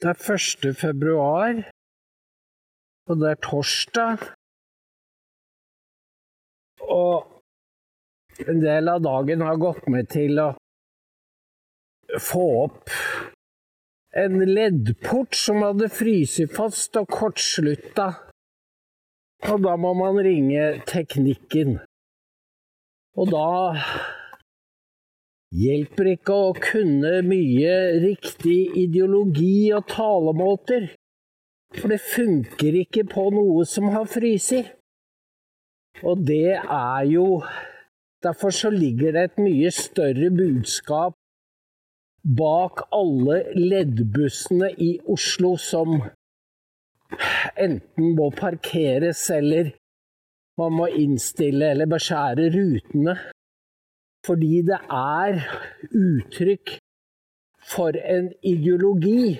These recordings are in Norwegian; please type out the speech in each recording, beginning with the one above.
Det er 1. februar, og det er torsdag. Og en del av dagen har gått med til å få opp en leddport som hadde fryst fast og kortslutta. Og da må man ringe teknikken. Og da hjelper ikke å kunne mye riktig ideologi og talemåter, for det funker ikke på noe som har fryst. Og det er jo Derfor så ligger det et mye større budskap bak alle leddbussene i Oslo som enten må parkeres eller man må innstille eller beskjære rutene fordi det er uttrykk for en ideologi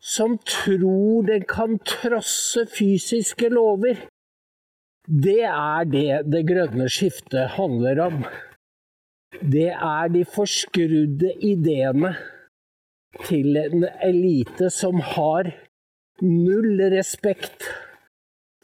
som tror den kan trosse fysiske lover. Det er det det grønne skiftet handler om. Det er de forskrudde ideene til en elite som har null respekt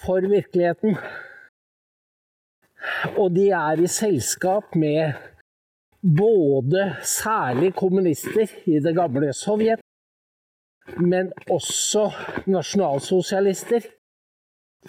for virkeligheten. Og de er i selskap med både særlig kommunister i det gamle Sovjet, men også nasjonalsosialister.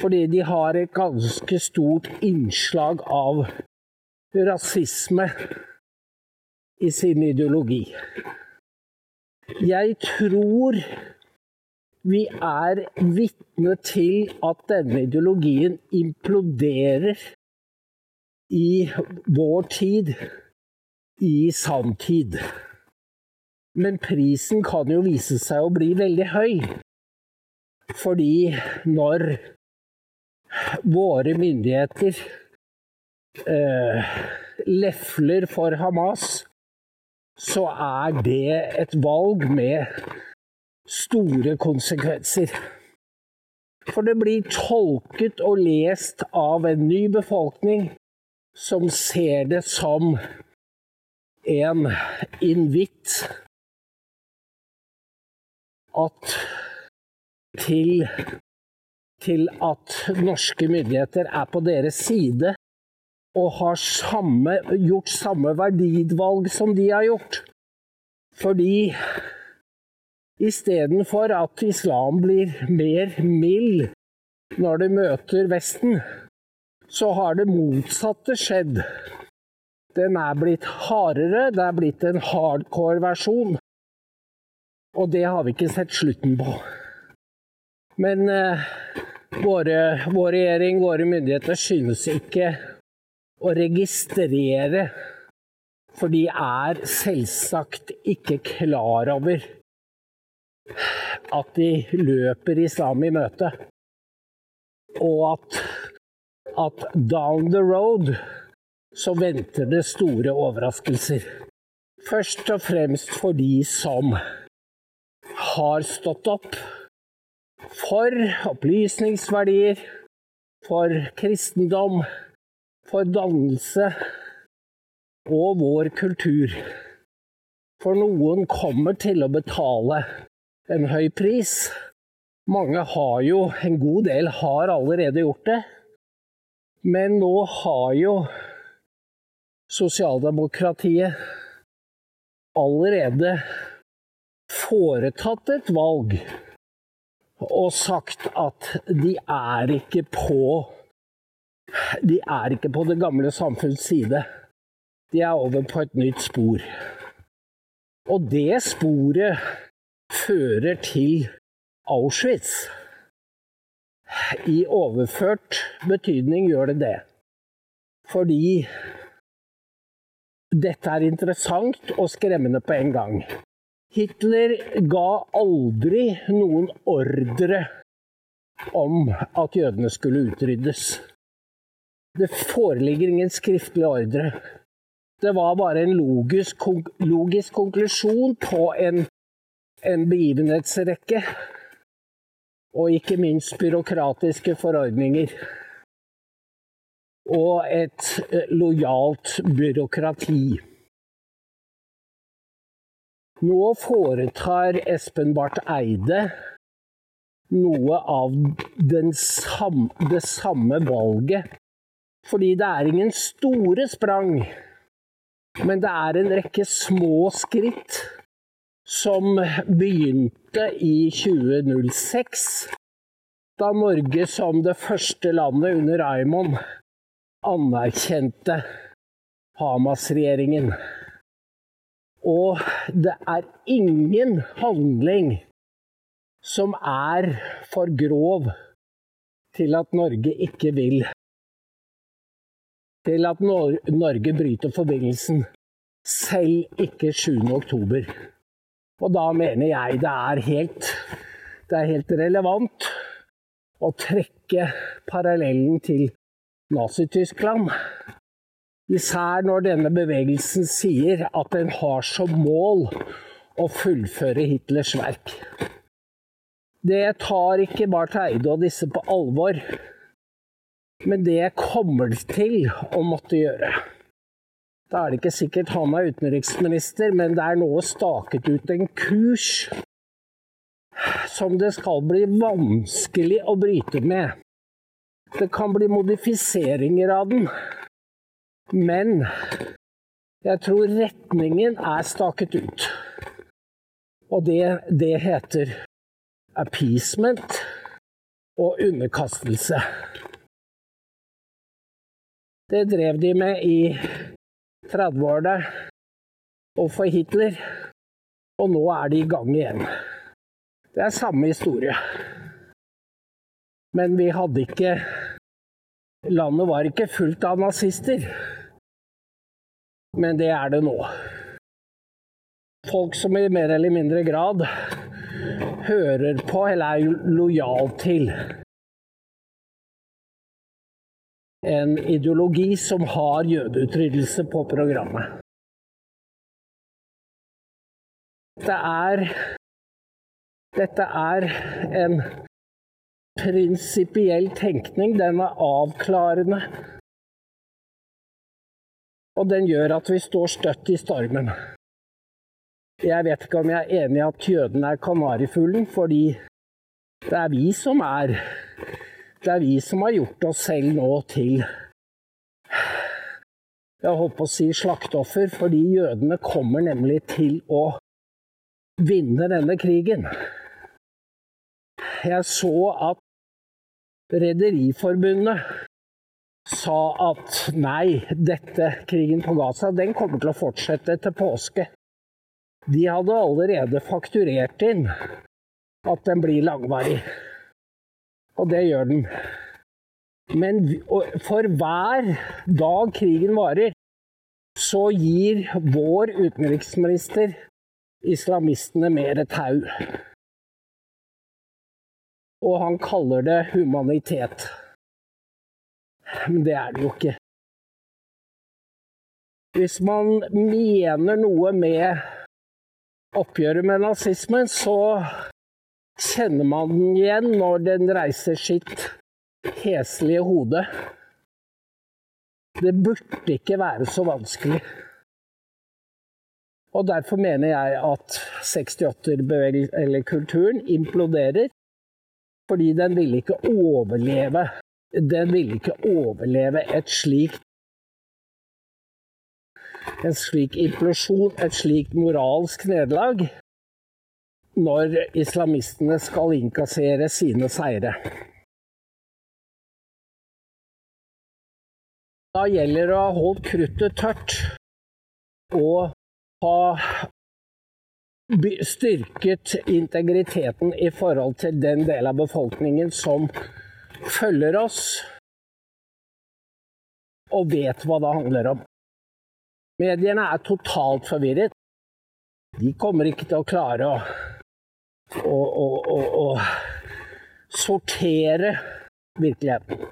Fordi de har et ganske stort innslag av rasisme i sin ideologi. Jeg tror vi er vitne til at denne ideologien imploderer i vår tid i sanntid. Men prisen kan jo vise seg å bli veldig høy. Fordi når våre myndigheter eh, lefler for Hamas, så er det et valg med store konsekvenser. For det blir tolket og lest av en ny befolkning som ser det som en invitt at til, til at norske myndigheter er på deres side og har samme, gjort samme verdivalg som de har gjort. Fordi istedenfor at islam blir mer mild når det møter Vesten, så har det motsatte skjedd. Den er blitt hardere, det er blitt en hardcore versjon. Og det har vi ikke sett slutten på. Men eh, våre, vår regjering, våre myndigheter, synes ikke å registrere. For de er selvsagt ikke klar over at de løper islam i møte. Og at at down the road så venter det store overraskelser. Først og fremst for de som har stått opp for opplysningsverdier, for kristendom, for dannelse og vår kultur. For noen kommer til å betale en høy pris. Mange har jo, en god del har allerede gjort det. Men nå har jo sosialdemokratiet allerede foretatt et valg og sagt at de er ikke på De er ikke på det gamle samfunns side. De er over på et nytt spor. Og det sporet fører til Auschwitz. I overført betydning gjør det det. Fordi dette er interessant og skremmende på en gang. Hitler ga aldri noen ordre om at jødene skulle utryddes. Det foreligger ingen skriftlig ordre. Det var bare en logisk, logisk konklusjon på en, en begivenhetsrekke og ikke minst byråkratiske forordninger. Og et eh, lojalt byråkrati. Nå foretar Espen Barth Eide noe av sam, det samme valget. Fordi det er ingen store sprang, men det er en rekke små skritt som begynte i 2006, da Norge som det første landet under Raymond anerkjente Hamas-regjeringen. Og det er ingen handling som er for grov til at Norge ikke vil Til at Norge bryter forbindelsen. Selv ikke 7. oktober. Og da mener jeg det er helt, det er helt relevant å trekke parallellen til Nazi-Tyskland. Især når denne bevegelsen sier at den har som mål å fullføre Hitlers verk. Det tar ikke Barth Eide og disse på alvor, men det kommer til å måtte gjøre. Da er det ikke sikkert han er utenriksminister, men det er nå staket ut en kurs som det skal bli vanskelig å bryte med. Det kan bli modifiseringer av den, men jeg tror retningen er staket ut. Og det, det heter appeasement og underkastelse. Det drev de med i 30-årene overfor Hitler, og nå er de i gang igjen. Det er samme historie. Men vi hadde ikke Landet var ikke fullt av nazister. Men det er det nå. Folk som i mer eller mindre grad hører på eller er lojal til en ideologi som har jødeutryddelse på programmet. Dette er Dette er en prinsipiell tenkning. Den er avklarende. Og den gjør at vi står støtt i stormen. Jeg vet ikke om jeg er enig i at jødene er kanarifuglen, fordi det er vi som er det er vi som har gjort oss selv nå til jeg holdt på å si slakteoffer, fordi jødene kommer nemlig til å vinne denne krigen. Jeg så at Rederiforbundet sa at nei, dette krigen på Gaza den kommer til å fortsette til påske. De hadde allerede fakturert inn at den blir langvarig. Og det gjør den. Men for hver dag krigen varer, så gir vår utenriksminister islamistene mer tau. Og han kaller det humanitet. Men det er det jo ikke. Hvis man mener noe med oppgjøret med nazismen, så kjenner man den igjen når den reiser sitt heslige hode. Det burde ikke være så vanskelig. Og derfor mener jeg at 68-kulturen imploderer. Fordi den ville ikke overleve Den ville ikke overleve et slikt en slik implosjon, et slikt moralsk nederlag når islamistene skal innkassere sine seire. Da gjelder det å ha holdt kruttet tørt og ha styrket integriteten i forhold til den del av befolkningen som følger oss og vet hva det handler om. Mediene er totalt forvirret. De kommer ikke til å klare å, å, å, å sortere virkeligheten.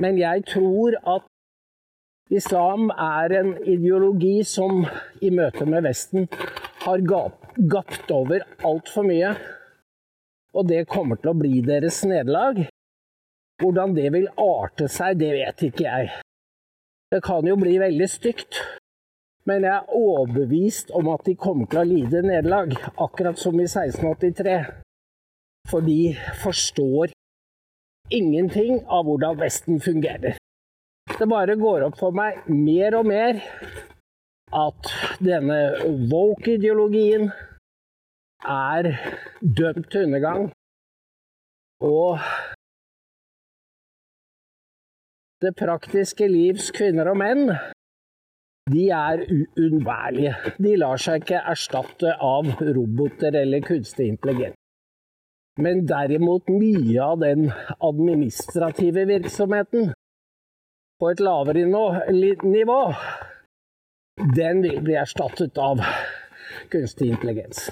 Men jeg tror at islam er en ideologi som i møte med Vesten har gapt over altfor mye. Og det kommer til å bli deres nederlag. Hvordan det vil arte seg, det vet ikke jeg. Det kan jo bli veldig stygt. Men jeg er overbevist om at de kommer til å lide nederlag, akkurat som i 1683. For de forstår ingenting av hvordan Vesten fungerer. Det bare går opp for meg mer og mer at denne woke-ideologien er dømt til undergang. Og det praktiske livs kvinner og menn, de er uunnværlige. De lar seg ikke erstatte av roboter eller kunstig intelligens. Men derimot mye av den administrative virksomheten på et lavere nivå, den vil bli erstattet av kunstig intelligens.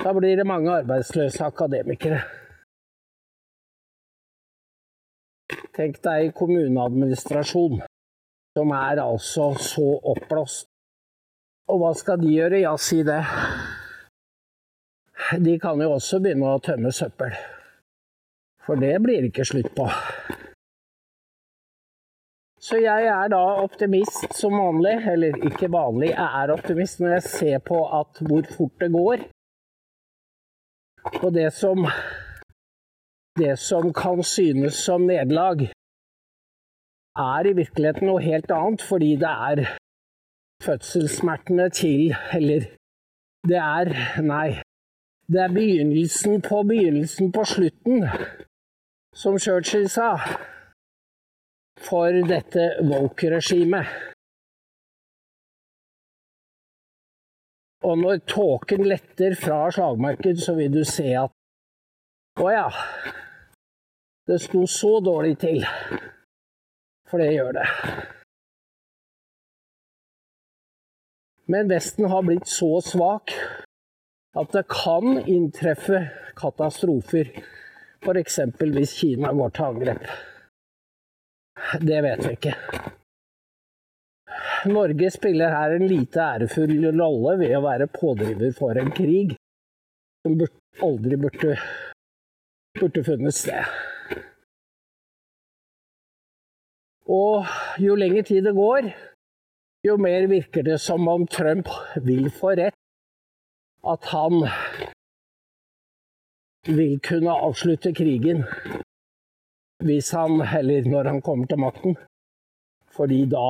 Da blir det mange arbeidsløse akademikere. Tenk deg kommuneadministrasjon, som er altså så oppblåst. Og hva skal de gjøre? Ja, si det. De kan jo også begynne å tømme søppel. For det blir ikke slutt på. Så jeg er da optimist som vanlig, eller ikke vanlig, jeg er optimist når jeg ser på at hvor fort det går. Og det som Det som kan synes som nederlag, er i virkeligheten noe helt annet, fordi det er fødselssmertene til Eller det er Nei. Det er begynnelsen på begynnelsen på slutten, som Churchill sa, for dette woke-regimet. Og når tåken letter fra slagmarken, så vil du se at Å ja. Det sto så dårlig til. For det gjør det. Men Vesten har blitt så svak at det kan inntreffe katastrofer. F.eks. hvis Kina går til angrep. Det vet vi ikke. Norge spiller her en lite ærefull rolle ved å være pådriver for en krig som aldri burde, burde funnet sted. Og jo lenger tid det går, jo mer virker det som om Trump vil få rett. At han vil kunne avslutte krigen hvis han, heller når han kommer til makten. Fordi da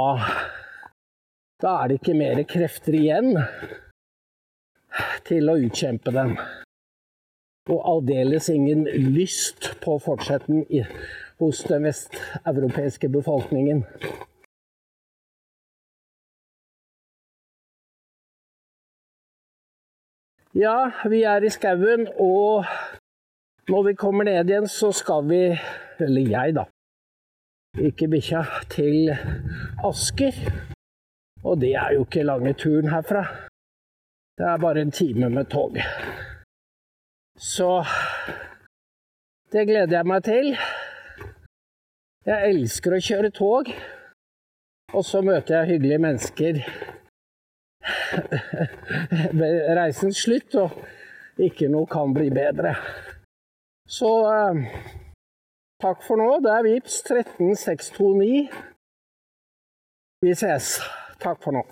da er det ikke mer krefter igjen til å utkjempe den. Og aldeles ingen lyst på å fortsette hos den vesteuropeiske befolkningen. Ja, vi er i skauen, og når vi kommer ned igjen, så skal vi, eller jeg da, ikke bikkja, til Asker. Og det er jo ikke lange turen herfra. Det er bare en time med tog. Så det gleder jeg meg til. Jeg elsker å kjøre tog. Og så møter jeg hyggelige mennesker ved reisens slutt, og ikke noe kan bli bedre. Så eh, takk for nå. Det er VIPS 13629. Vi ses. Takk for nå.